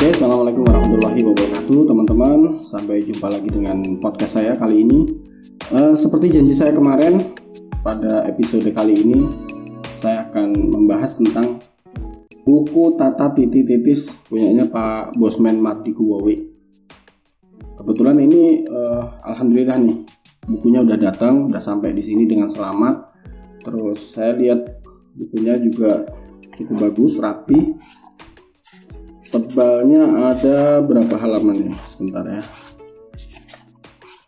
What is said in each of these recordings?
Oke, Assalamualaikum warahmatullahi wabarakatuh teman-teman. Sampai jumpa lagi dengan podcast saya kali ini. Uh, Seperti janji saya kemarin Pada episode kali ini Saya akan membahas tentang Buku Tata Titi Titis Punyanya Pak Bosman Mardi Kuwawi Kebetulan ini uh, Alhamdulillah nih Bukunya udah datang, udah sampai di sini dengan selamat. Terus saya lihat bukunya juga cukup bagus, rapi tebalnya ada berapa halaman nih sebentar ya.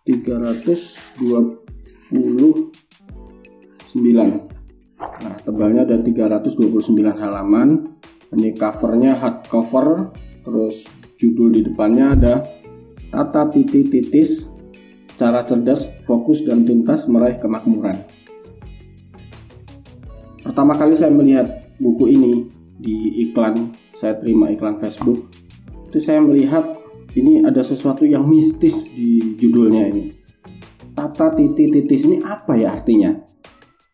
329 nah tebalnya ada 329 halaman. Ini covernya hardcover terus judul di depannya ada tata titik titis cara cerdas fokus dan tuntas meraih kemakmuran. Pertama kali saya melihat buku ini di iklan saya terima iklan Facebook. Itu saya melihat ini ada sesuatu yang mistis di judulnya ini. Tata titik titis ini apa ya artinya?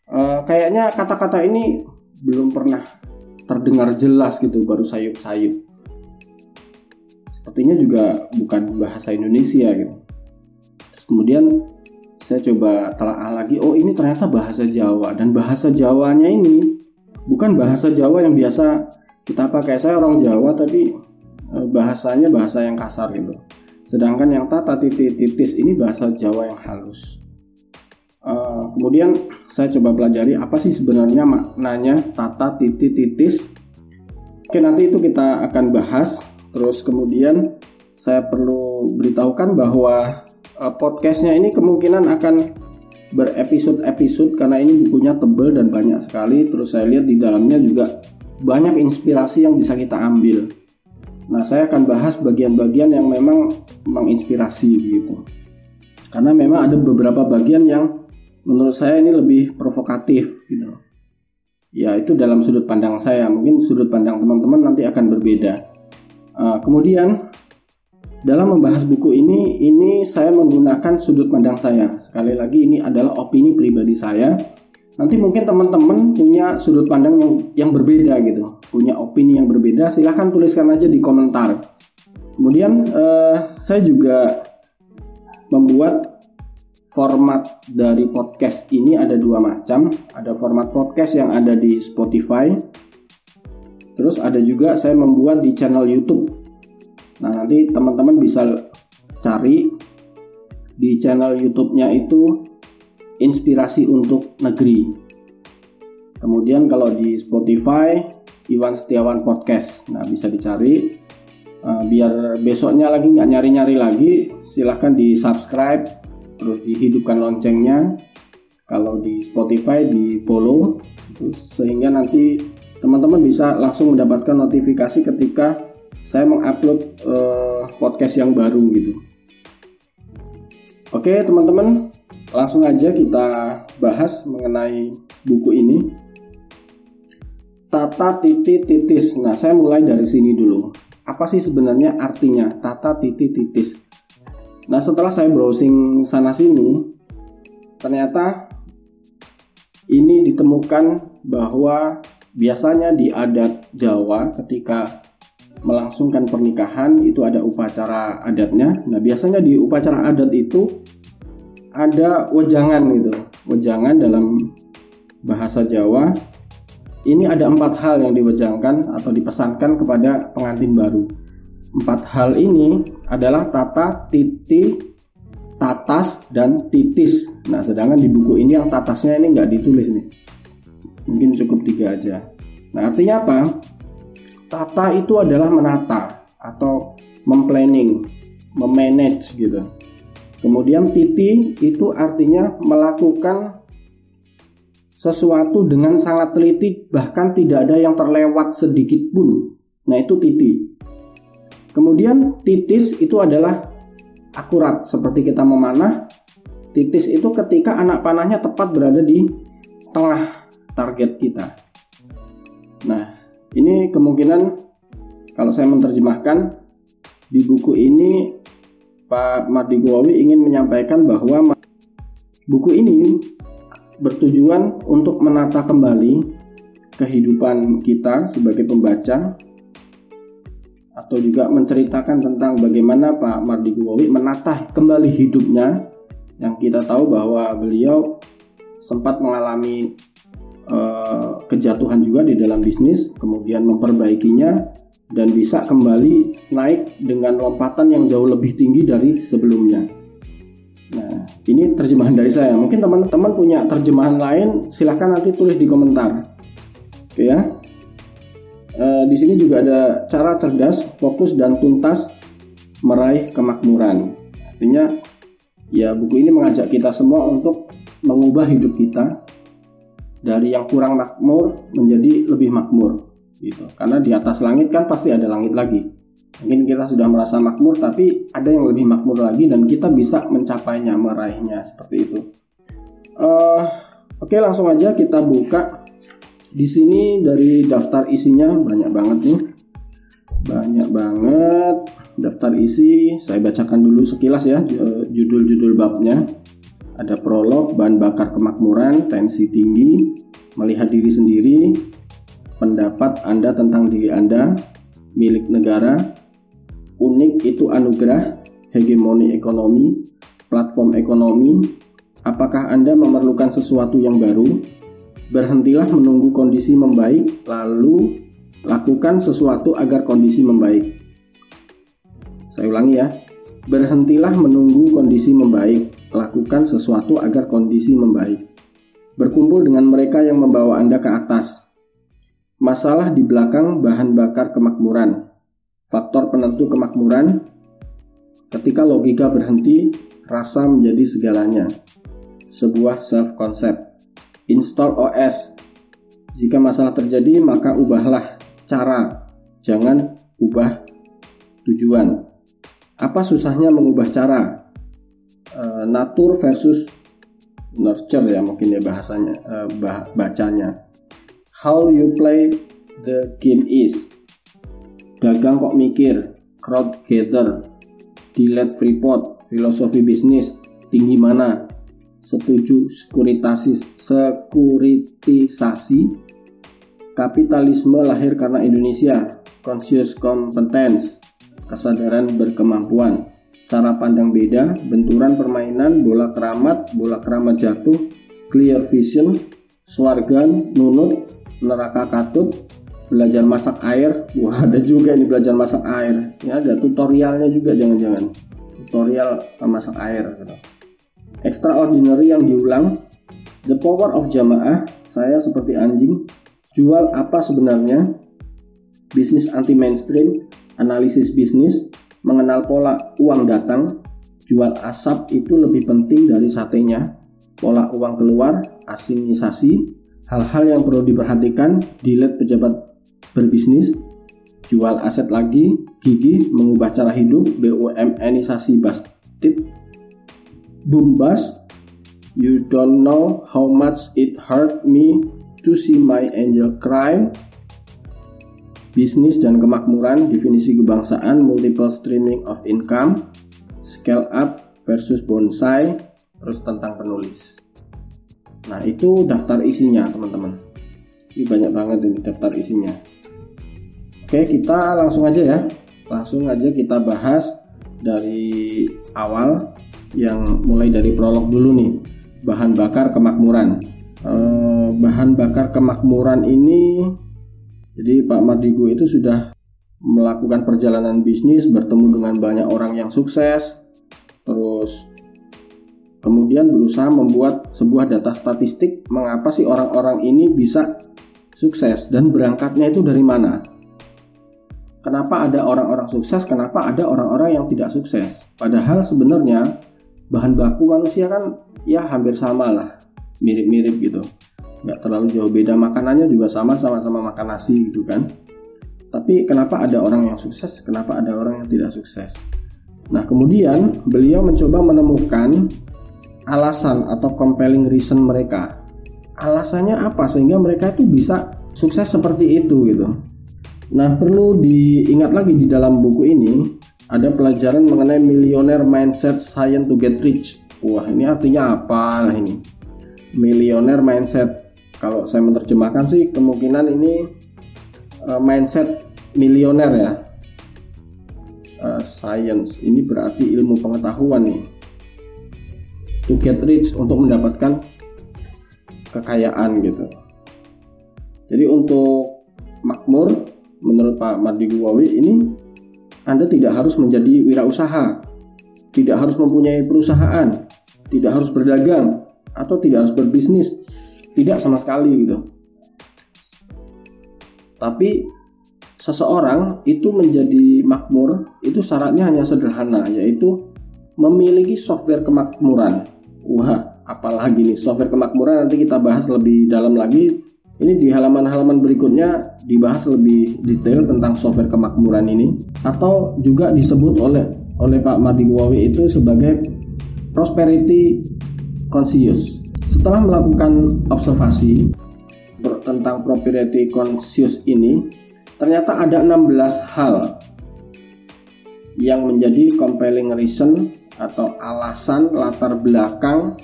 Uh, kayaknya kata-kata ini belum pernah terdengar jelas gitu baru sayup-sayup. Sepertinya juga bukan bahasa Indonesia gitu. Terus kemudian saya coba telah lagi oh ini ternyata bahasa Jawa. Dan bahasa Jawanya ini bukan bahasa Jawa yang biasa kita pakai saya orang Jawa tapi eh, bahasanya bahasa yang kasar gitu. Sedangkan yang tata titik titis ini bahasa Jawa yang halus. Uh, kemudian saya coba pelajari apa sih sebenarnya maknanya tata titik titis. Oke nanti itu kita akan bahas. Terus kemudian saya perlu beritahukan bahwa uh, podcastnya ini kemungkinan akan berepisode-episode karena ini bukunya tebel dan banyak sekali. Terus saya lihat di dalamnya juga banyak inspirasi yang bisa kita ambil. Nah, saya akan bahas bagian-bagian yang memang menginspirasi gitu. Karena memang ada beberapa bagian yang menurut saya ini lebih provokatif gitu. Ya, itu dalam sudut pandang saya. Mungkin sudut pandang teman-teman nanti akan berbeda. Uh, kemudian dalam membahas buku ini, ini saya menggunakan sudut pandang saya. Sekali lagi ini adalah opini pribadi saya nanti mungkin teman-teman punya sudut pandang yang, yang berbeda gitu. Punya opini yang berbeda silahkan tuliskan aja di komentar. Kemudian uh, saya juga membuat format dari podcast ini ada dua macam. Ada format podcast yang ada di Spotify. Terus ada juga saya membuat di channel YouTube. Nah nanti teman-teman bisa cari di channel YouTube-nya itu inspirasi untuk negeri. Kemudian kalau di Spotify Iwan Setiawan Podcast, nah bisa dicari. Uh, biar besoknya lagi nggak nyari-nyari lagi, silahkan di subscribe, terus dihidupkan loncengnya. Kalau di Spotify di follow, sehingga nanti teman-teman bisa langsung mendapatkan notifikasi ketika saya mengupload uh, podcast yang baru gitu. Oke teman-teman, langsung aja kita bahas mengenai buku ini. Tata titik titis. Nah, saya mulai dari sini dulu. Apa sih sebenarnya artinya tata titik titis? Nah, setelah saya browsing sana sini, ternyata ini ditemukan bahwa biasanya di adat Jawa ketika melangsungkan pernikahan itu ada upacara adatnya. Nah, biasanya di upacara adat itu ada wejangan gitu. Wejangan dalam bahasa Jawa ini ada empat hal yang diwejangkan atau dipesankan kepada pengantin baru. Empat hal ini adalah tata titi tatas dan titis. Nah sedangkan di buku ini yang tatasnya ini nggak ditulis nih. Mungkin cukup tiga aja. Nah artinya apa? Tata itu adalah menata atau memplanning memanage gitu Kemudian titi itu artinya melakukan sesuatu dengan sangat teliti bahkan tidak ada yang terlewat sedikit pun. Nah, itu titi. Kemudian titis itu adalah akurat seperti kita memanah. Titis itu ketika anak panahnya tepat berada di tengah target kita. Nah, ini kemungkinan kalau saya menerjemahkan di buku ini Pak Mardi Gowawi ingin menyampaikan bahwa buku ini bertujuan untuk menata kembali kehidupan kita sebagai pembaca atau juga menceritakan tentang bagaimana Pak Mardikuwowi menata kembali hidupnya. Yang kita tahu bahwa beliau sempat mengalami uh, kejatuhan juga di dalam bisnis kemudian memperbaikinya dan bisa kembali naik dengan lompatan yang jauh lebih tinggi dari sebelumnya. Nah, ini terjemahan dari saya. Mungkin teman-teman punya terjemahan lain, silahkan nanti tulis di komentar. Oke ya. Eh, di sini juga ada cara cerdas, fokus dan tuntas meraih kemakmuran. Artinya ya buku ini mengajak kita semua untuk mengubah hidup kita dari yang kurang makmur menjadi lebih makmur gitu. Karena di atas langit kan pasti ada langit lagi. Mungkin kita sudah merasa makmur tapi ada yang lebih makmur lagi dan kita bisa mencapainya, meraihnya seperti itu. Uh, Oke, langsung aja kita buka di sini dari daftar isinya banyak banget nih. Banyak banget daftar isi. Saya bacakan dulu sekilas ya judul-judul babnya. Ada prolog, bahan bakar kemakmuran, tensi tinggi, melihat diri sendiri, pendapat Anda tentang diri Anda, milik negara, unik itu anugerah, hegemoni ekonomi, platform ekonomi, apakah Anda memerlukan sesuatu yang baru, Berhentilah menunggu kondisi membaik, lalu lakukan sesuatu agar kondisi membaik. Saya ulangi ya. Berhentilah menunggu kondisi membaik, lakukan sesuatu agar kondisi membaik. Berkumpul dengan mereka yang membawa Anda ke atas. Masalah di belakang bahan bakar kemakmuran. Faktor penentu kemakmuran. Ketika logika berhenti, rasa menjadi segalanya. Sebuah self concept install OS. Jika masalah terjadi, maka ubahlah cara, jangan ubah tujuan. Apa susahnya mengubah cara? E, natur versus nurture ya mungkin ya bahasanya, e, bah, bacanya. How you play the game is. Dagang kok mikir, crowd gather, delete freeport, filosofi bisnis, tinggi mana, setuju sekuritisasi sekuritisasi kapitalisme lahir karena Indonesia conscious competence kesadaran berkemampuan. Cara pandang beda benturan permainan bola keramat bola keramat jatuh clear vision swargan nunut neraka katut belajar masak air. Wah ada juga ini belajar masak air. Ya ada tutorialnya juga jangan-jangan. Tutorial masak air gitu. Extraordinary yang diulang, the power of jamaah, saya seperti anjing, jual apa sebenarnya, bisnis anti mainstream, analisis bisnis, mengenal pola uang datang, jual asap itu lebih penting dari satenya, pola uang keluar, asimisasi, hal-hal yang perlu diperhatikan, delete pejabat berbisnis, jual aset lagi, gigi, mengubah cara hidup, BUMNisasi bastid, Bumbas, you don't know how much it hurt me to see my angel cry. Bisnis dan kemakmuran, definisi kebangsaan, multiple streaming of income, scale up versus bonsai, terus tentang penulis. Nah itu daftar isinya teman-teman. Ini banyak banget ini daftar isinya. Oke kita langsung aja ya, langsung aja kita bahas dari awal yang mulai dari prolog dulu nih bahan bakar kemakmuran eh, bahan bakar kemakmuran ini jadi Pak Mardigu itu sudah melakukan perjalanan bisnis bertemu dengan banyak orang yang sukses terus kemudian berusaha membuat sebuah data statistik mengapa sih orang-orang ini bisa sukses dan berangkatnya itu dari mana. Kenapa ada orang-orang sukses kenapa ada orang-orang yang tidak sukses. Padahal sebenarnya bahan baku manusia kan ya hampir sama lah mirip-mirip gitu. Nggak terlalu jauh beda makanannya juga sama sama-sama makan nasi gitu kan. Tapi kenapa ada orang yang sukses kenapa ada orang yang tidak sukses? Nah kemudian beliau mencoba menemukan alasan atau compelling reason mereka alasannya apa sehingga mereka itu bisa sukses seperti itu gitu nah perlu diingat lagi di dalam buku ini ada pelajaran mengenai millionaire mindset science to get rich. Wah, ini artinya apa nah ini? Millionaire mindset. Kalau saya menerjemahkan sih kemungkinan ini uh, mindset milioner ya. uh, science ini berarti ilmu pengetahuan nih to get rich untuk mendapatkan kekayaan gitu. Jadi untuk makmur menurut Pak Mardi Guwawi ini Anda tidak harus menjadi wirausaha tidak harus mempunyai perusahaan tidak harus berdagang atau tidak harus berbisnis tidak sama sekali gitu. Tapi seseorang itu menjadi makmur itu syaratnya hanya sederhana yaitu memiliki software kemakmuran wah apalagi nih software kemakmuran nanti kita bahas lebih dalam lagi ini di halaman-halaman berikutnya dibahas lebih detail tentang software kemakmuran ini atau juga disebut oleh oleh Pak Madi Guawi itu sebagai prosperity conscious. Setelah melakukan observasi tentang property conscious ini, ternyata ada 16 hal yang menjadi compelling reason atau alasan latar belakang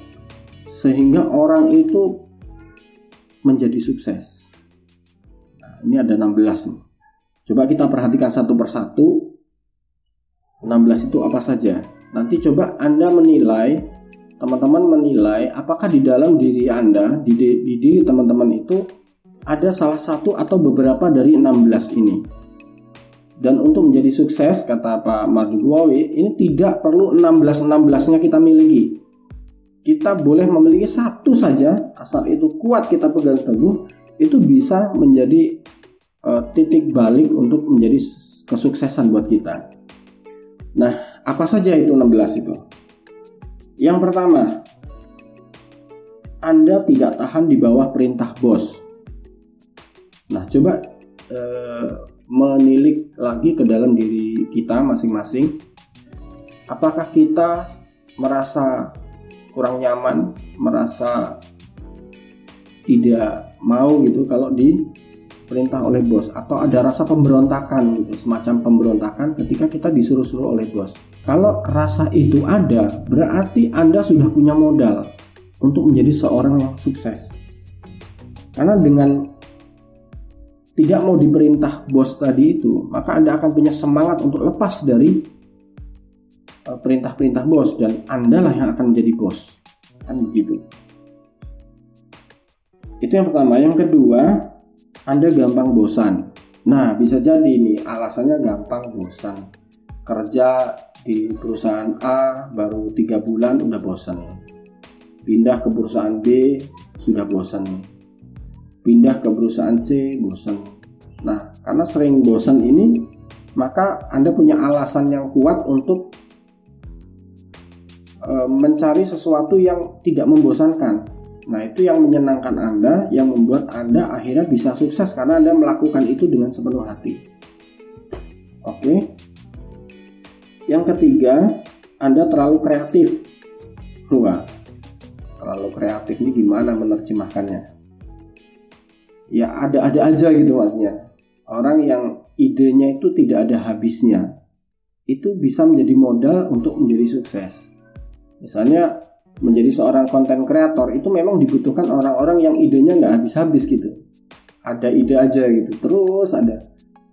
sehingga orang itu menjadi sukses. Nah, ini ada 16 nih. Coba kita perhatikan satu persatu. 16 itu apa saja? Nanti coba Anda menilai teman-teman menilai apakah di dalam diri Anda, di, di diri teman-teman itu ada salah satu atau beberapa dari 16 ini. Dan untuk menjadi sukses, kata Pak Marduwawi, ini tidak perlu 16-16-nya kita miliki. Kita boleh memiliki satu saja, asal itu kuat kita pegang teguh, itu bisa menjadi uh, titik balik untuk menjadi kesuksesan buat kita. Nah, apa saja itu 16 itu? Yang pertama, Anda tidak tahan di bawah perintah bos. Nah, coba eh, menilik lagi ke dalam diri kita masing-masing. Apakah kita merasa kurang nyaman, merasa tidak mau gitu kalau di perintah oleh bos atau ada rasa pemberontakan gitu, semacam pemberontakan ketika kita disuruh-suruh oleh bos. Kalau rasa itu ada, berarti Anda sudah punya modal untuk menjadi seorang yang sukses. Karena dengan tidak mau diperintah bos tadi itu, maka Anda akan punya semangat untuk lepas dari e, perintah-perintah bos dan Anda lah yang akan menjadi bos. Kan begitu. Itu yang pertama. Yang kedua, Anda gampang bosan. Nah, bisa jadi nih alasannya gampang bosan. Kerja di perusahaan A baru tiga bulan udah bosan pindah ke perusahaan B sudah bosan pindah ke perusahaan C bosan nah karena sering bosan ini maka anda punya alasan yang kuat untuk e, mencari sesuatu yang tidak membosankan nah itu yang menyenangkan anda yang membuat anda akhirnya bisa sukses karena anda melakukan itu dengan sepenuh hati oke yang ketiga, Anda terlalu kreatif. Wah, terlalu kreatif ini gimana menerjemahkannya? Ya ada-ada aja gitu maksudnya. Orang yang idenya itu tidak ada habisnya, itu bisa menjadi modal untuk menjadi sukses. Misalnya menjadi seorang konten kreator itu memang dibutuhkan orang-orang yang idenya nggak habis-habis gitu. Ada ide aja gitu, terus ada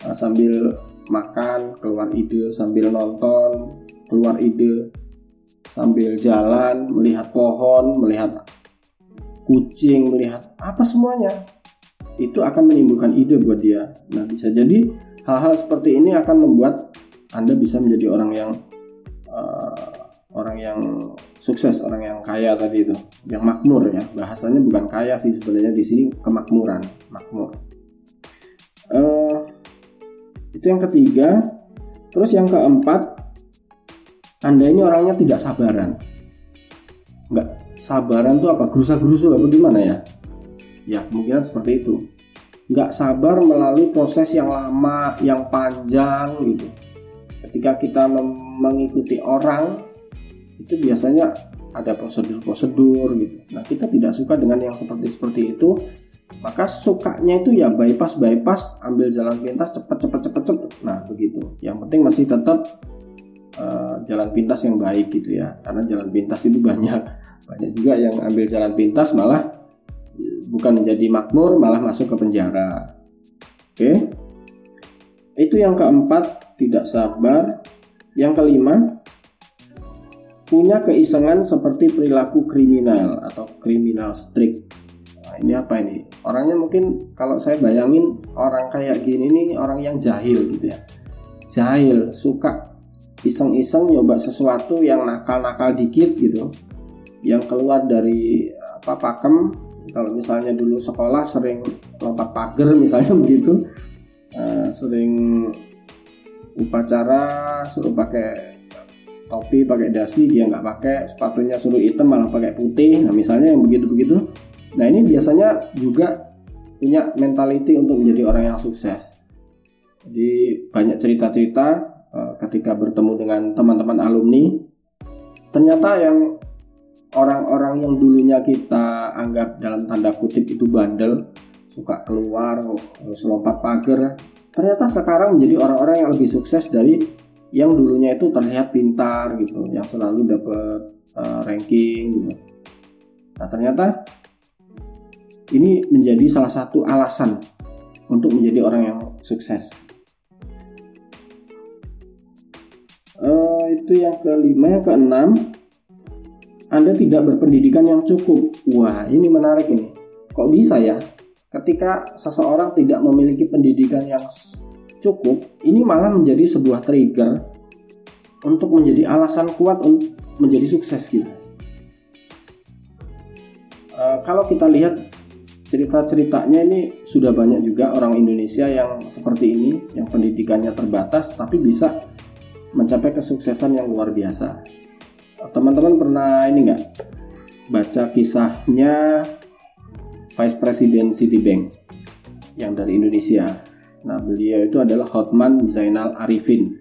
nah, sambil makan keluar ide sambil nonton keluar ide sambil jalan melihat pohon melihat kucing melihat apa semuanya itu akan menimbulkan ide buat dia. Nah bisa jadi hal-hal seperti ini akan membuat anda bisa menjadi orang yang uh, orang yang sukses orang yang kaya tadi itu. Yang makmur ya. Bahasanya bukan kaya sih sebenarnya di sini kemakmuran makmur. Uh, itu yang ketiga. Terus yang keempat anda ini orangnya tidak sabaran. Nggak sabaran tuh apa? Gerusa-gerusu apa gimana ya ya kemungkinan seperti itu. Nggak sabar melalui proses yang lama yang panjang gitu. Ketika kita mengikuti orang itu biasanya ada prosedur-prosedur gitu. Nah kita tidak suka dengan yang seperti seperti itu maka sukanya itu ya bypass bypass ambil jalan pintas cepet cepet cepet cepet nah begitu. Yang penting masih tetap uh, jalan pintas yang baik gitu ya. Karena jalan pintas itu banyak banyak juga yang ambil jalan pintas malah bukan menjadi makmur malah masuk ke penjara oke itu yang keempat tidak sabar Yang kelima, punya keisengan seperti perilaku kriminal atau kriminal streak. Nah, ini apa ini? Orangnya mungkin kalau saya bayangin orang kayak gini nih orang yang jahil gitu ya. Jahil, suka iseng-iseng nyoba sesuatu yang nakal-nakal dikit gitu. Yang keluar dari apa pakem kalau misalnya dulu sekolah sering lompat pagar misalnya begitu uh, sering upacara suruh pakai topi pakai dasi dia nggak pakai sepatunya suruh hitam malah pakai putih. Nah misalnya yang begitu begitu nah ini biasanya juga punya mentality untuk menjadi orang yang sukses. Jadi banyak cerita-cerita uh, ketika bertemu dengan teman-teman alumni. Ternyata yang orang-orang yang dulunya kita anggap dalam tanda kutip itu bandel suka keluar terus lompat pagar ternyata sekarang menjadi orang-orang yang lebih sukses dari yang dulunya itu terlihat pintar gitu, yang selalu dapat uh, ranking gitu. Nah ternyata ini menjadi salah satu alasan untuk menjadi orang yang sukses. Uh, itu yang kelima, yang keenam, Anda tidak berpendidikan yang cukup. Wah, ini menarik ini. Kok bisa ya? ketika seseorang tidak memiliki pendidikan yang cukup, ini malah menjadi sebuah trigger untuk menjadi alasan kuat untuk menjadi sukses gitu. E, kalau kita lihat cerita-ceritanya ini sudah banyak juga orang Indonesia yang seperti ini, yang pendidikannya terbatas tapi bisa mencapai kesuksesan yang luar biasa. Teman-teman pernah ini nggak baca kisahnya Vice President Citibank yang dari Indonesia. Nah, beliau itu adalah Hotman Zainal Arifin.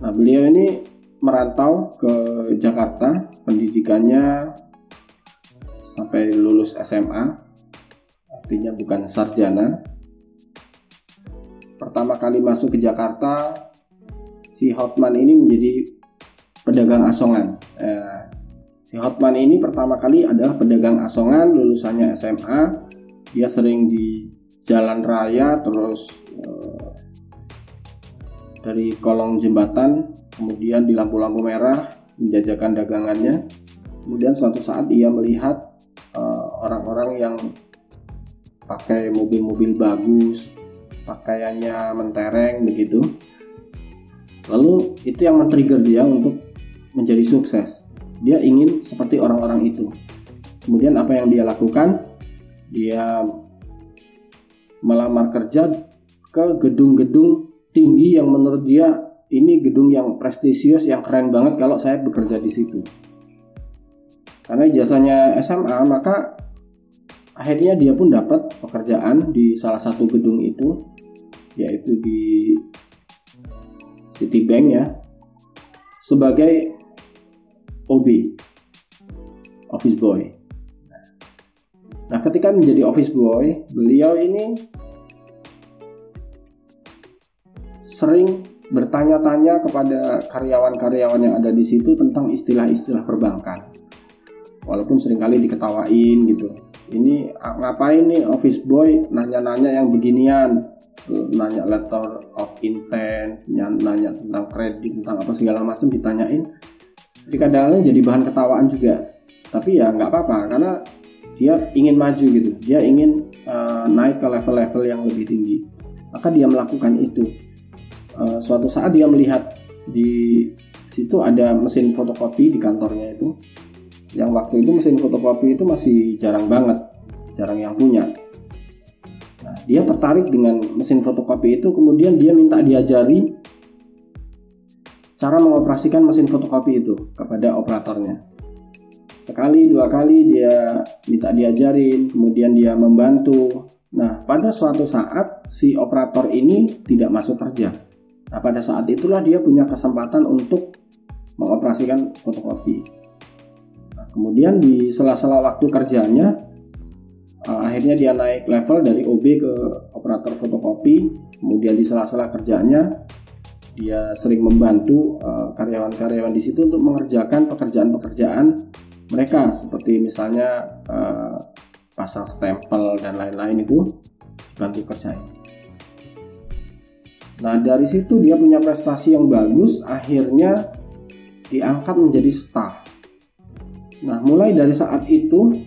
Nah, beliau ini merantau ke Jakarta, pendidikannya sampai lulus SMA, artinya bukan sarjana. Pertama kali masuk ke Jakarta, si Hotman ini menjadi pedagang asongan. Eh, Si Hotman ini pertama kali adalah pedagang asongan, lulusannya SMA. Dia sering di jalan raya, terus uh, dari kolong jembatan, kemudian di lampu-lampu merah menjajakan dagangannya. Kemudian suatu saat ia melihat eh, orang-orang uh, yang pakai mobil-mobil bagus, pakaiannya mentereng begitu. Lalu itu yang men-trigger dia untuk menjadi sukses dia ingin seperti orang-orang itu. Kemudian apa yang dia lakukan? Dia melamar kerja ke gedung-gedung tinggi yang menurut dia ini gedung yang prestisius yang keren banget kalau saya bekerja di situ. Karena jasanya SMA maka akhirnya dia pun dapat pekerjaan di salah satu gedung itu yaitu di Citibank ya sebagai OB office boy. Nah ketika menjadi office boy beliau ini sering bertanya-tanya kepada karyawan-karyawan yang ada di situ tentang istilah-istilah perbankan. Walaupun sering kali diketawain gitu. Ini ngapain nih office boy nanya-nanya yang beginian? Nanya letter of intent nanya tentang kredit tentang apa segala macam ditanyain kadang-kadang jadi bahan ketawaan juga. Tapi ya nggak apa-apa karena dia ingin maju gitu. Dia ingin uh, naik ke level-level yang lebih tinggi. Maka dia melakukan itu. Uh, suatu saat dia melihat di situ ada mesin fotokopi di kantornya itu. Yang waktu itu mesin fotokopi itu masih jarang banget jarang yang punya. Nah, dia tertarik dengan mesin fotokopi itu kemudian dia minta diajari cara mengoperasikan mesin fotokopi itu kepada operatornya. Sekali dua kali dia minta diajarin, kemudian dia membantu. Nah, pada suatu saat si operator ini tidak masuk kerja. Nah, pada saat itulah dia punya kesempatan untuk mengoperasikan fotokopi. Nah, kemudian di sela-sela waktu kerjanya, uh, akhirnya dia naik level dari OB ke operator fotokopi. Kemudian di sela-sela kerjanya, dia sering membantu eh, karyawan-karyawan di situ untuk mengerjakan pekerjaan-pekerjaan mereka seperti misalnya uh, pasang stempel dan lain-lain itu dibantu kerjain. Nah dari situ dia punya prestasi yang bagus, akhirnya diangkat menjadi staff. Nah mulai dari saat itu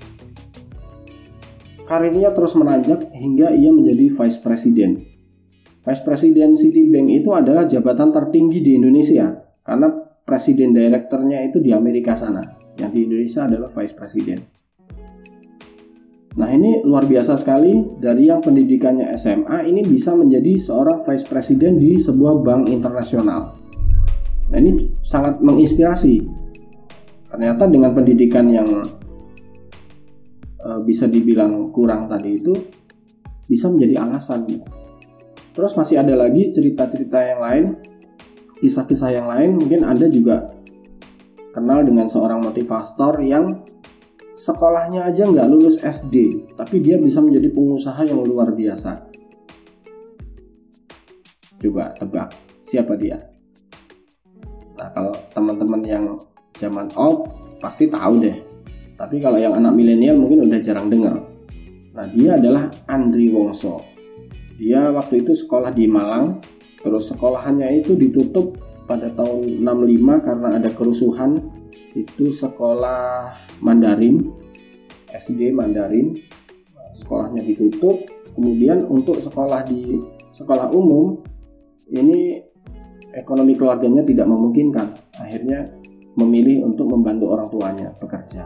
karirnya terus menanjak hingga ia menjadi vice president. Vice President Citibank itu adalah jabatan tertinggi di Indonesia karena presiden direkturnya itu di Amerika sana. Yang di Indonesia adalah vice president. Nah ini luar biasa sekali dari yang pendidikannya SMA ini bisa menjadi seorang vice president di sebuah bank internasional. Nah ini sangat menginspirasi. Ternyata dengan pendidikan yang e, bisa dibilang kurang tadi itu bisa menjadi alasan. Terus masih ada lagi cerita-cerita yang lain, kisah-kisah yang lain. Mungkin Anda juga kenal dengan seorang motivator yang sekolahnya aja nggak lulus SD, tapi dia bisa menjadi pengusaha yang luar biasa. Coba tebak, siapa dia? Nah, kalau teman-teman yang zaman old pasti tahu deh. Tapi kalau yang anak milenial mungkin udah jarang dengar. Nah, dia adalah Andri Wongso. Dia waktu itu sekolah di Malang, terus sekolahannya itu ditutup pada tahun 65 karena ada kerusuhan. Itu sekolah Mandarin SD Mandarin. Sekolahnya ditutup. Kemudian untuk sekolah di sekolah umum ini ekonomi keluarganya tidak memungkinkan. Akhirnya memilih untuk membantu orang tuanya bekerja.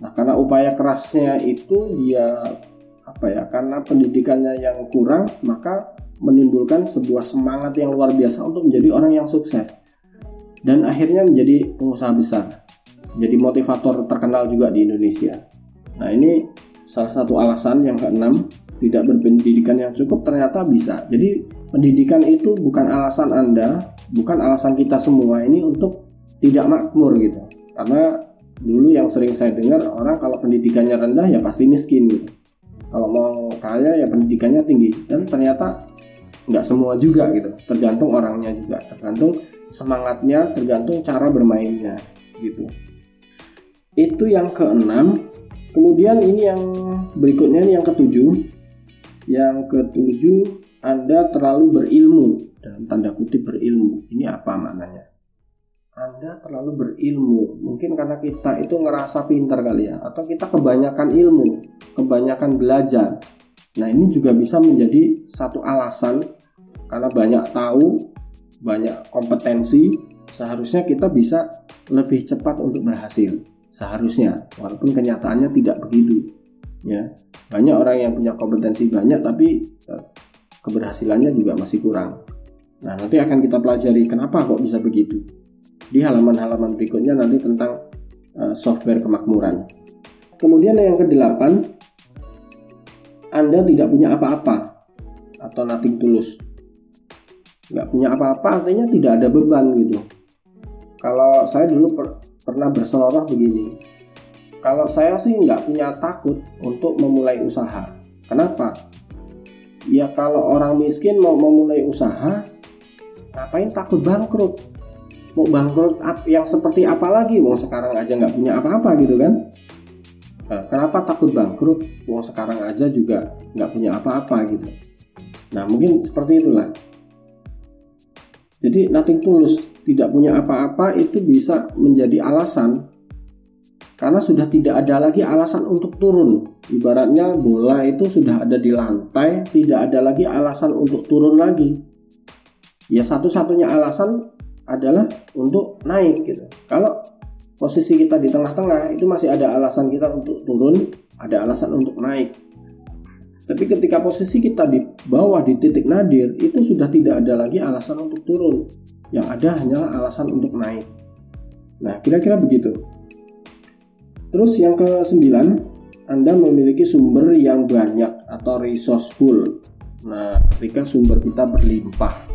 Nah karena upaya kerasnya itu dia apa ya karena pendidikannya yang kurang maka menimbulkan sebuah semangat yang luar biasa untuk menjadi orang yang sukses dan akhirnya menjadi pengusaha besar, jadi motivator terkenal juga di Indonesia. Nah ini salah satu alasan yang keenam tidak berpendidikan yang cukup ternyata bisa. Jadi pendidikan itu bukan alasan Anda, bukan alasan kita semua ini untuk tidak makmur gitu. Karena dulu yang sering saya dengar orang kalau pendidikannya rendah ya pasti miskin gitu. Kalau mau kaya ya pendidikannya tinggi. Dan ternyata nggak semua juga gitu. Tergantung orangnya juga, tergantung semangatnya tergantung cara bermainnya gitu. Itu yang keenam. Kemudian ini yang berikutnya ini yang ketujuh. Yang ketujuh anda terlalu berilmu. Dalam tanda kutip berilmu. Ini apa maknanya anda terlalu berilmu mungkin karena kita itu ngerasa pintar kali ya atau kita kebanyakan ilmu kebanyakan belajar nah ini juga bisa menjadi satu alasan karena banyak tahu banyak kompetensi, seharusnya kita bisa lebih cepat untuk berhasil. Seharusnya, walaupun kenyataannya tidak begitu. Ya, banyak orang yang punya kompetensi banyak tapi eh, keberhasilannya juga masih kurang. Nah, nanti akan kita pelajari kenapa kok bisa begitu. Di halaman-halaman berikutnya nanti tentang uh, software kemakmuran. Kemudian yang kedelapan, Anda tidak punya apa-apa atau nothing tulus nggak punya apa-apa artinya tidak ada beban gitu. Kalau saya dulu per pernah berseloroh begini kalau saya sih nggak punya takut untuk memulai usaha. Kenapa? Ya kalau orang miskin mau memulai usaha ngapain takut bangkrut mau bangkrut yang seperti apa lagi? Mau sekarang aja nggak punya apa-apa gitu kan? Nah, kenapa takut bangkrut? Mau sekarang aja juga nggak punya apa-apa gitu. Nah mungkin seperti itulah. Jadi nothing tulus, tidak punya apa-apa itu bisa menjadi alasan. Karena sudah tidak ada lagi alasan untuk turun. Ibaratnya bola itu sudah ada di lantai, tidak ada lagi alasan untuk turun lagi. Ya satu-satunya alasan adalah untuk naik gitu. Kalau posisi kita di tengah-tengah itu masih ada alasan kita untuk turun, ada alasan untuk naik. Tapi ketika posisi kita di bawah di titik nadir, itu sudah tidak ada lagi alasan untuk turun. Yang ada hanyalah alasan untuk naik. Nah, kira-kira begitu. Terus yang ke sembilan, Anda memiliki sumber yang banyak atau resourceful. Nah, ketika sumber kita berlimpah,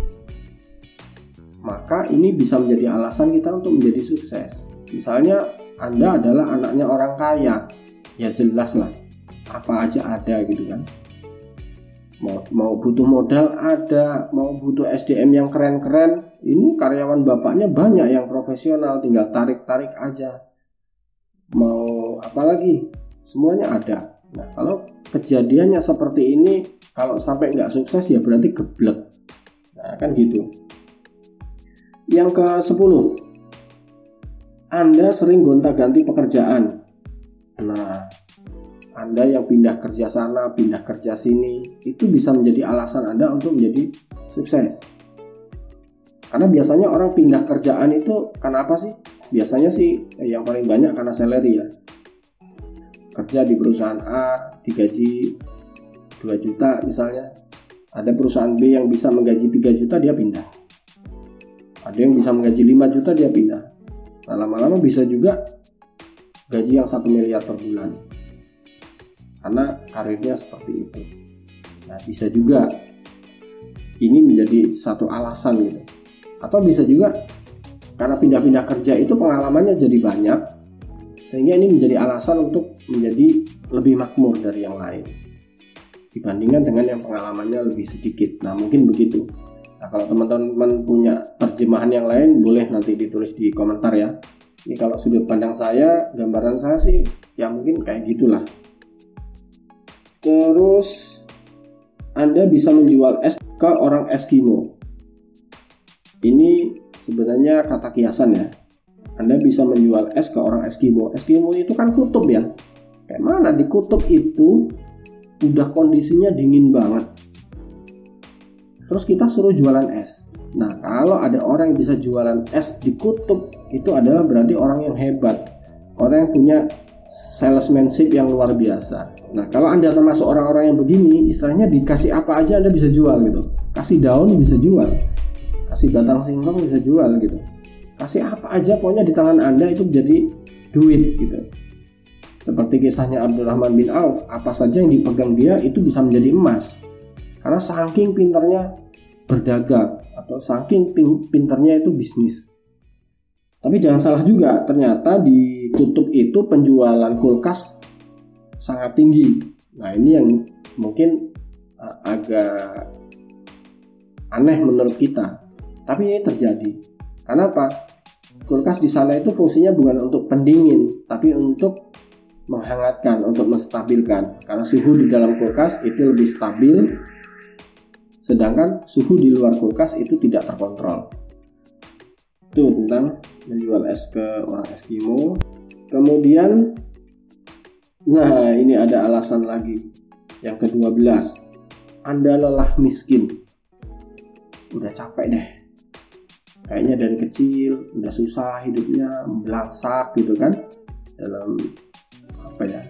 maka ini bisa menjadi alasan kita untuk menjadi sukses. Misalnya, Anda adalah anaknya orang kaya, ya jelas lah, apa aja ada gitu kan. Mau, mau butuh modal ada mau butuh SDM yang keren-keren. Ini karyawan bapaknya banyak yang profesional tinggal tarik-tarik aja. Mau apa lagi? Semuanya ada. Nah kalau kejadiannya seperti ini kalau sampai nggak sukses ya berarti geblek. Nah, kan gitu. Yang ke 10 Anda sering gonta-ganti pekerjaan. Nah, Anda yang pindah kerja sana, pindah kerja sini, itu bisa menjadi alasan Anda untuk menjadi sukses. Karena biasanya orang pindah kerjaan itu karena apa sih? Biasanya sih eh, yang paling banyak karena salary ya. Kerja di perusahaan A digaji 2 juta misalnya. Ada perusahaan B yang bisa menggaji 3 juta dia pindah. Ada yang bisa menggaji 5 juta dia pindah. Nah, lama-lama bisa juga gaji yang 1 miliar per bulan. Karena karirnya seperti itu. Nah, bisa juga ini menjadi satu alasan gitu atau bisa juga karena pindah-pindah kerja itu pengalamannya jadi banyak sehingga ini menjadi alasan untuk menjadi lebih makmur dari yang lain dibandingkan dengan yang pengalamannya lebih sedikit nah mungkin begitu nah kalau teman-teman punya terjemahan yang lain boleh nanti ditulis di komentar ya ini kalau sudut pandang saya gambaran saya sih ya mungkin kayak gitulah terus anda bisa menjual es ke orang Eskimo ini sebenarnya kata kiasan ya. Anda bisa menjual es ke orang Eskimo. Eskimo itu kan kutub ya. Kayak mana di kutub itu udah kondisinya dingin banget. Terus kita suruh jualan es. Nah, kalau ada orang yang bisa jualan es di kutub, itu adalah berarti orang yang hebat. Orang yang punya salesmanship yang luar biasa. Nah, kalau Anda termasuk orang-orang yang begini, istilahnya dikasih apa aja Anda bisa jual gitu. Kasih daun bisa jual kasih batang singkong bisa jual gitu kasih apa aja pokoknya di tangan anda itu jadi duit gitu seperti kisahnya Abdurrahman bin Auf apa saja yang dipegang dia itu bisa menjadi emas karena saking pinternya berdagang atau saking pinternya itu bisnis tapi jangan salah juga ternyata di kutub itu penjualan kulkas sangat tinggi nah ini yang mungkin uh, agak aneh menurut kita tapi ini terjadi. Kenapa? Kulkas di sana itu fungsinya bukan untuk pendingin, tapi untuk menghangatkan, untuk menstabilkan. Karena suhu di dalam kulkas itu lebih stabil, sedangkan suhu di luar kulkas itu tidak terkontrol. Itu tentang menjual es ke orang Eskimo. Kemudian, nah ini ada alasan lagi. Yang ke-12, Anda lelah miskin. Udah capek deh kayaknya dari kecil udah susah hidupnya belangsak gitu kan dalam apa ya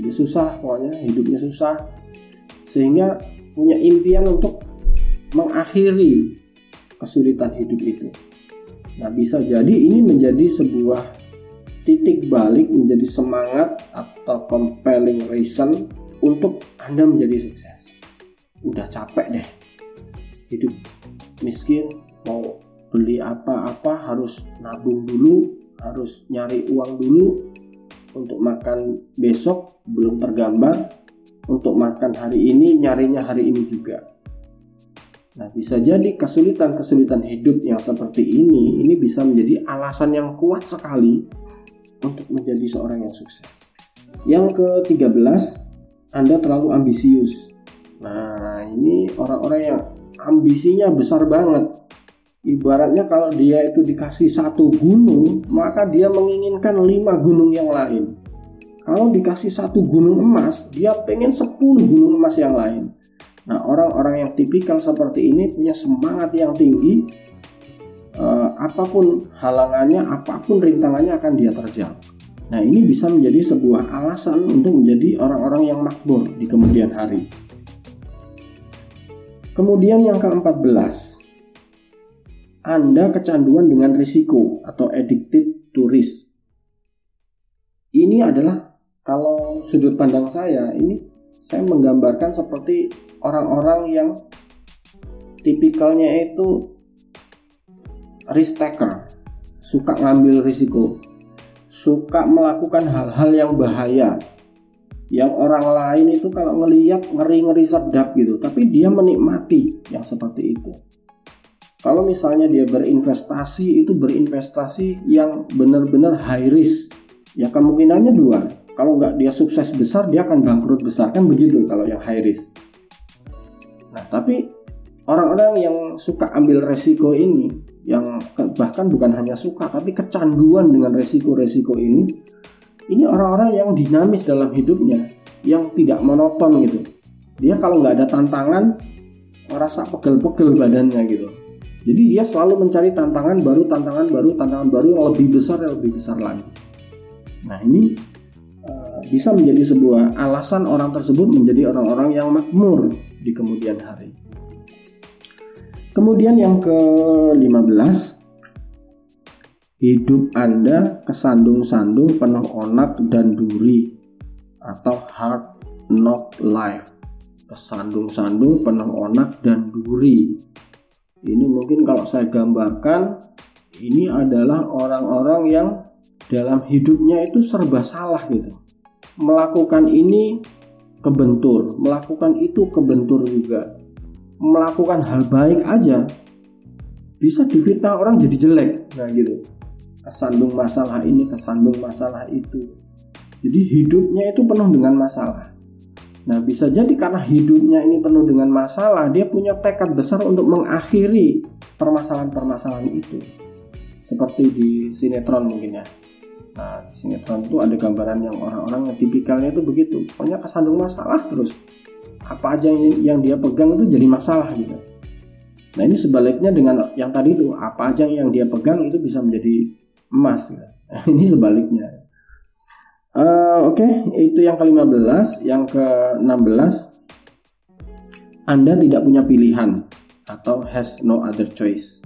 udah susah pokoknya hidupnya susah sehingga punya impian untuk mengakhiri kesulitan hidup itu. Nah bisa jadi ini menjadi sebuah titik balik menjadi semangat atau compelling reason untuk anda menjadi sukses. Udah capek deh. Hidup miskin mau beli apa-apa harus nabung dulu harus nyari uang dulu untuk makan besok belum tergambar. Untuk makan hari ini nyarinya hari ini juga nah bisa jadi kesulitan-kesulitan hidup yang seperti ini ini bisa menjadi alasan yang kuat sekali untuk menjadi seorang yang sukses yang ke-13 Anda terlalu ambisius nah ini orang-orang yang ambisinya besar banget Ibaratnya kalau dia itu dikasih satu gunung, maka dia menginginkan lima gunung yang lain. Kalau dikasih satu gunung emas, dia pengen sepuluh gunung emas yang lain. Nah, orang-orang yang tipikal seperti ini punya semangat yang tinggi. Eh, apa pun halangannya, apa pun rintangannya akan dia terjang. Nah, ini bisa menjadi sebuah alasan untuk menjadi orang-orang yang makmur di kemudian hari. Kemudian yang ke-14, anda kecanduan dengan risiko atau addicted to risk. Ini adalah kalau sudut pandang saya ini saya menggambarkan seperti orang-orang yang tipikalnya itu risk taker, suka ngambil risiko, suka melakukan hal-hal yang bahaya. Yang orang lain itu kalau ngelihat ngeri-ngeri sedap gitu, tapi dia menikmati yang seperti itu. Kalau misalnya dia berinvestasi itu berinvestasi yang benar-benar high risk, ya kemungkinannya dua. Kalau nggak dia sukses besar, dia akan bangkrut besar. Kan begitu kalau yang high risk. Nah tapi orang-orang yang suka ambil resiko ini yang bahkan bukan hanya suka tapi kecanduan dengan resiko-resiko ini ini orang-orang yang dinamis dalam hidupnya yang tidak monoton gitu. Dia kalau nggak ada tantangan merasa pegel-pegel badannya gitu. Jadi dia selalu mencari tantangan baru tantangan baru tantangan baru yang lebih besar yang lebih besar lagi. Nah ini bisa menjadi sebuah alasan orang tersebut menjadi orang-orang yang makmur di kemudian hari. Kemudian yang ke-15 Hidup Anda kesandung-sandung penuh onak dan duri atau hard knock life. Kesandung-sandung penuh onak dan duri. Ini mungkin kalau saya gambarkan ini adalah orang-orang yang dalam hidupnya itu serba salah gitu melakukan ini kebentur melakukan itu kebentur juga. Melakukan hal baik aja bisa difitnah orang jadi jelek. Nah gitu. Kesandung masalah ini kesandung masalah itu. Jadi hidupnya itu penuh dengan masalah. Nah bisa jadi karena hidupnya ini penuh dengan masalah dia punya tekad besar untuk mengakhiri permasalahan-permasalahan itu. Seperti di sinetron mungkin ya nah di sinetron itu ada gambaran yang orang-orang yang tipikalnya itu begitu pokoknya kesandung masalah terus apa aja yang, dia pegang itu jadi masalah gitu. Nah ini sebaliknya dengan yang tadi itu apa aja yang dia pegang itu bisa menjadi emas. Gitu. ini sebaliknya. Uh, Oke, okay. itu yang ke-15, yang ke-16 Anda tidak punya pilihan atau has no other choice.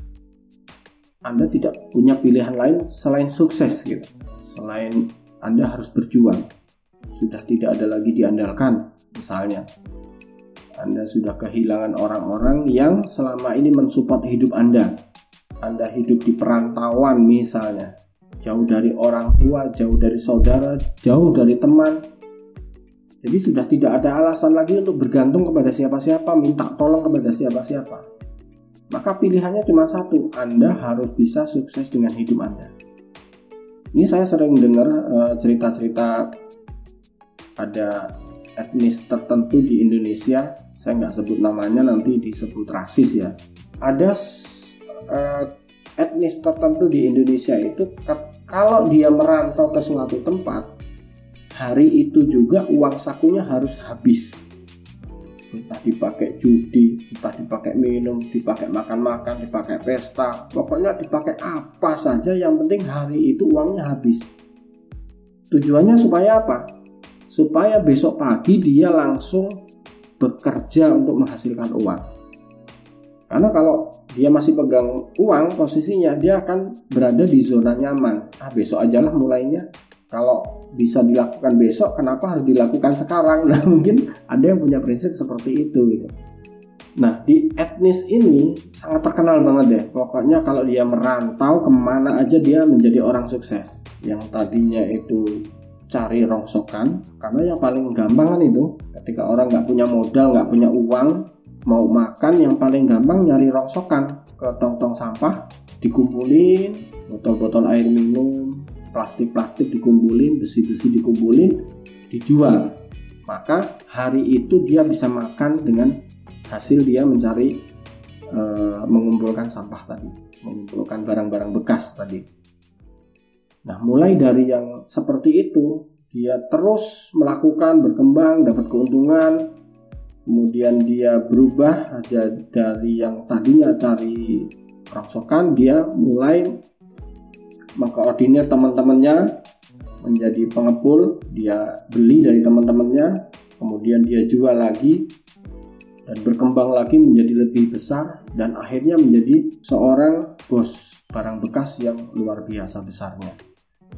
Anda tidak punya pilihan lain selain sukses gitu. Selain Anda harus berjuang. Sudah tidak ada lagi diandalkan misalnya anda sudah kehilangan orang-orang yang selama ini mensupport hidup Anda. Anda hidup di perantauan misalnya, jauh dari orang tua, jauh dari saudara, jauh dari teman. Jadi sudah tidak ada alasan lagi untuk bergantung kepada siapa-siapa, minta tolong kepada siapa-siapa. Maka pilihannya cuma satu, Anda harus bisa sukses dengan hidup Anda. Ini saya sering dengar uh, cerita-cerita ada etnis tertentu di Indonesia saya nggak sebut namanya nanti disebut rasis ya. Ada uh, etnis tertentu di Indonesia itu kalau dia merantau ke suatu tempat hari itu juga uang sakunya harus habis entah dipakai judi, entah dipakai minum, dipakai makan-makan, dipakai pesta, pokoknya dipakai apa saja yang penting hari itu uangnya habis. Tujuannya supaya apa? Supaya besok pagi dia langsung bekerja untuk menghasilkan uang. Karena kalau dia masih pegang uang, posisinya dia akan berada di zona nyaman. Ah, besok aja lah mulainya. Kalau bisa dilakukan besok, kenapa harus dilakukan sekarang? Nah, mungkin ada yang punya prinsip seperti itu gitu. Nah, di etnis ini sangat terkenal banget deh. Pokoknya kalau dia merantau ke mana aja dia menjadi orang sukses. Yang tadinya itu cari rongsokan karena yang paling gampang kan itu ketika orang nggak punya modal nggak punya uang mau makan yang paling gampang nyari rongsokan ke tong-tong sampah dikumpulin botol-botol air minum plastik-plastik dikumpulin besi-besi dikumpulin dijual. Maka hari itu dia bisa makan dengan hasil dia mencari e, mengumpulkan sampah tadi mengumpulkan barang-barang bekas tadi. Nah, mulai dari yang seperti itu, dia terus melakukan, berkembang, dapat keuntungan, kemudian dia berubah dari yang tadinya cari rongsokan, dia mulai mengkoordinir teman-temannya menjadi pengepul, dia beli dari teman-temannya, kemudian dia jual lagi dan berkembang lagi menjadi lebih besar dan akhirnya menjadi seorang bos barang bekas yang luar biasa besarnya.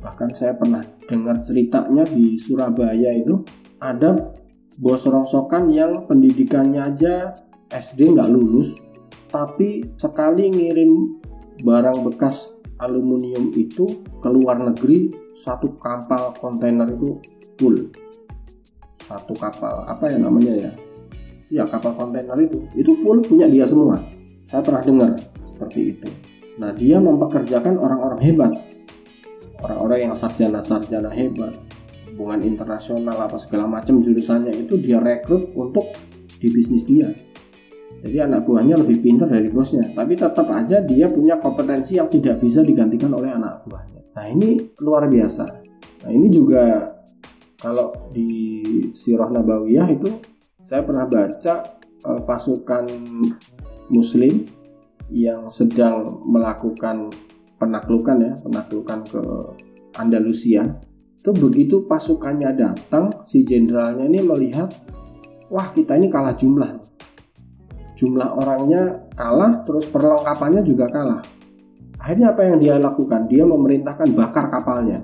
Bahkan saya pernah dengar ceritanya di Surabaya itu ada bos rongsokan yang pendidikannya aja SD nggak lulus tapi sekali ngirim barang bekas aluminium itu ke luar negeri satu kapal kontainer itu full. Satu kapal apa ya namanya ya? Ya kapal kontainer itu. Itu full punya dia semua. Saya pernah dengar seperti itu. Nah dia mempekerjakan orang-orang hebat. Orang-orang yang sarjana-sarjana hebat. Hubungan internasional apa segala macam jurusannya itu dia rekrut untuk di bisnis dia jadi anak buahnya lebih pintar dari bosnya. Tapi tetap aja dia punya kompetensi yang tidak bisa digantikan oleh anak buahnya. Nah ini luar biasa. Nah ini juga kalau di Sirah Nabawiyah itu saya pernah baca uh, pasukan muslim yang sedang melakukan penaklukan ya penaklukan ke Andalusia. Itu begitu pasukannya datang si jenderalnya ini melihat wah kita ini kalah jumlah jumlah orangnya kalah terus perlengkapannya juga kalah. Akhirnya apa yang dia lakukan? Dia memerintahkan bakar kapalnya.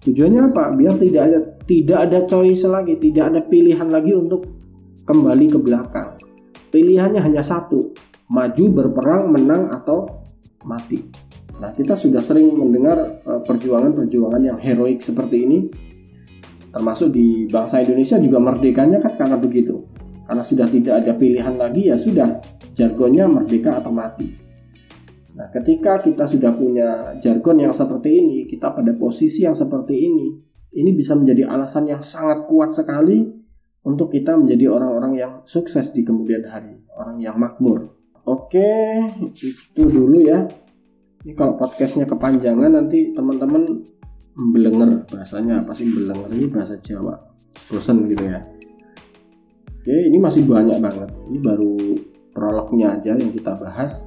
Tujuannya apa? Biar tidak ada tidak ada choice lagi tidak ada pilihan lagi untuk kembali ke belakang. Pilihannya hanya satu maju berperang menang atau mati. Nah, kita sudah sering mendengar eh, perjuangan-perjuangan yang heroik seperti ini, termasuk di bangsa Indonesia juga merdekanya kan karena begitu. Karena sudah tidak ada pilihan lagi, ya sudah, jargonnya merdeka atau mati. Nah, ketika kita sudah punya jargon yang seperti ini, kita pada posisi yang seperti ini, ini bisa menjadi alasan yang sangat kuat sekali untuk kita menjadi orang-orang yang sukses di kemudian hari, orang yang makmur. Oke, itu dulu ya. Ini kalau podcastnya kepanjangan nanti teman-teman belenger bahasanya apa sih belenger ini? Bahasa Jawa. Bosan gitu ya oke ini masih banyak banget. Ini baru prolognya aja yang kita bahas.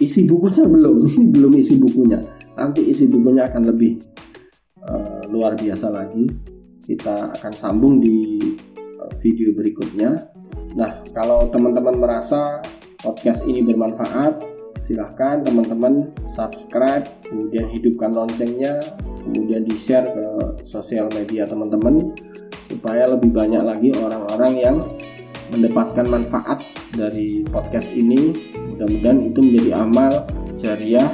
Isi bukunya belum. Ini belum isi bukunya. Nanti isi bukunya akan lebih uh, luar biasa lagi. Kita akan sambung di uh, video berikutnya. Nah kalau teman-teman merasa podcast ini bermanfaat silahkan teman-teman subscribe kemudian hidupkan loncengnya kemudian di share ke sosial media teman-teman supaya lebih banyak lagi orang-orang yang mendapatkan manfaat dari podcast ini. Mudah-mudahan itu menjadi amal jariah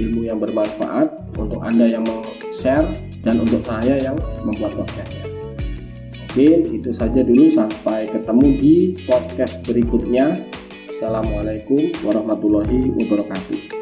ilmu yang bermanfaat untuk anda yang mau share dan untuk saya yang membuat podcastnya oke itu saja dulu. Sampai ketemu di podcast berikutnya. Assalamualaikum warahmatullahi wabarakatuh.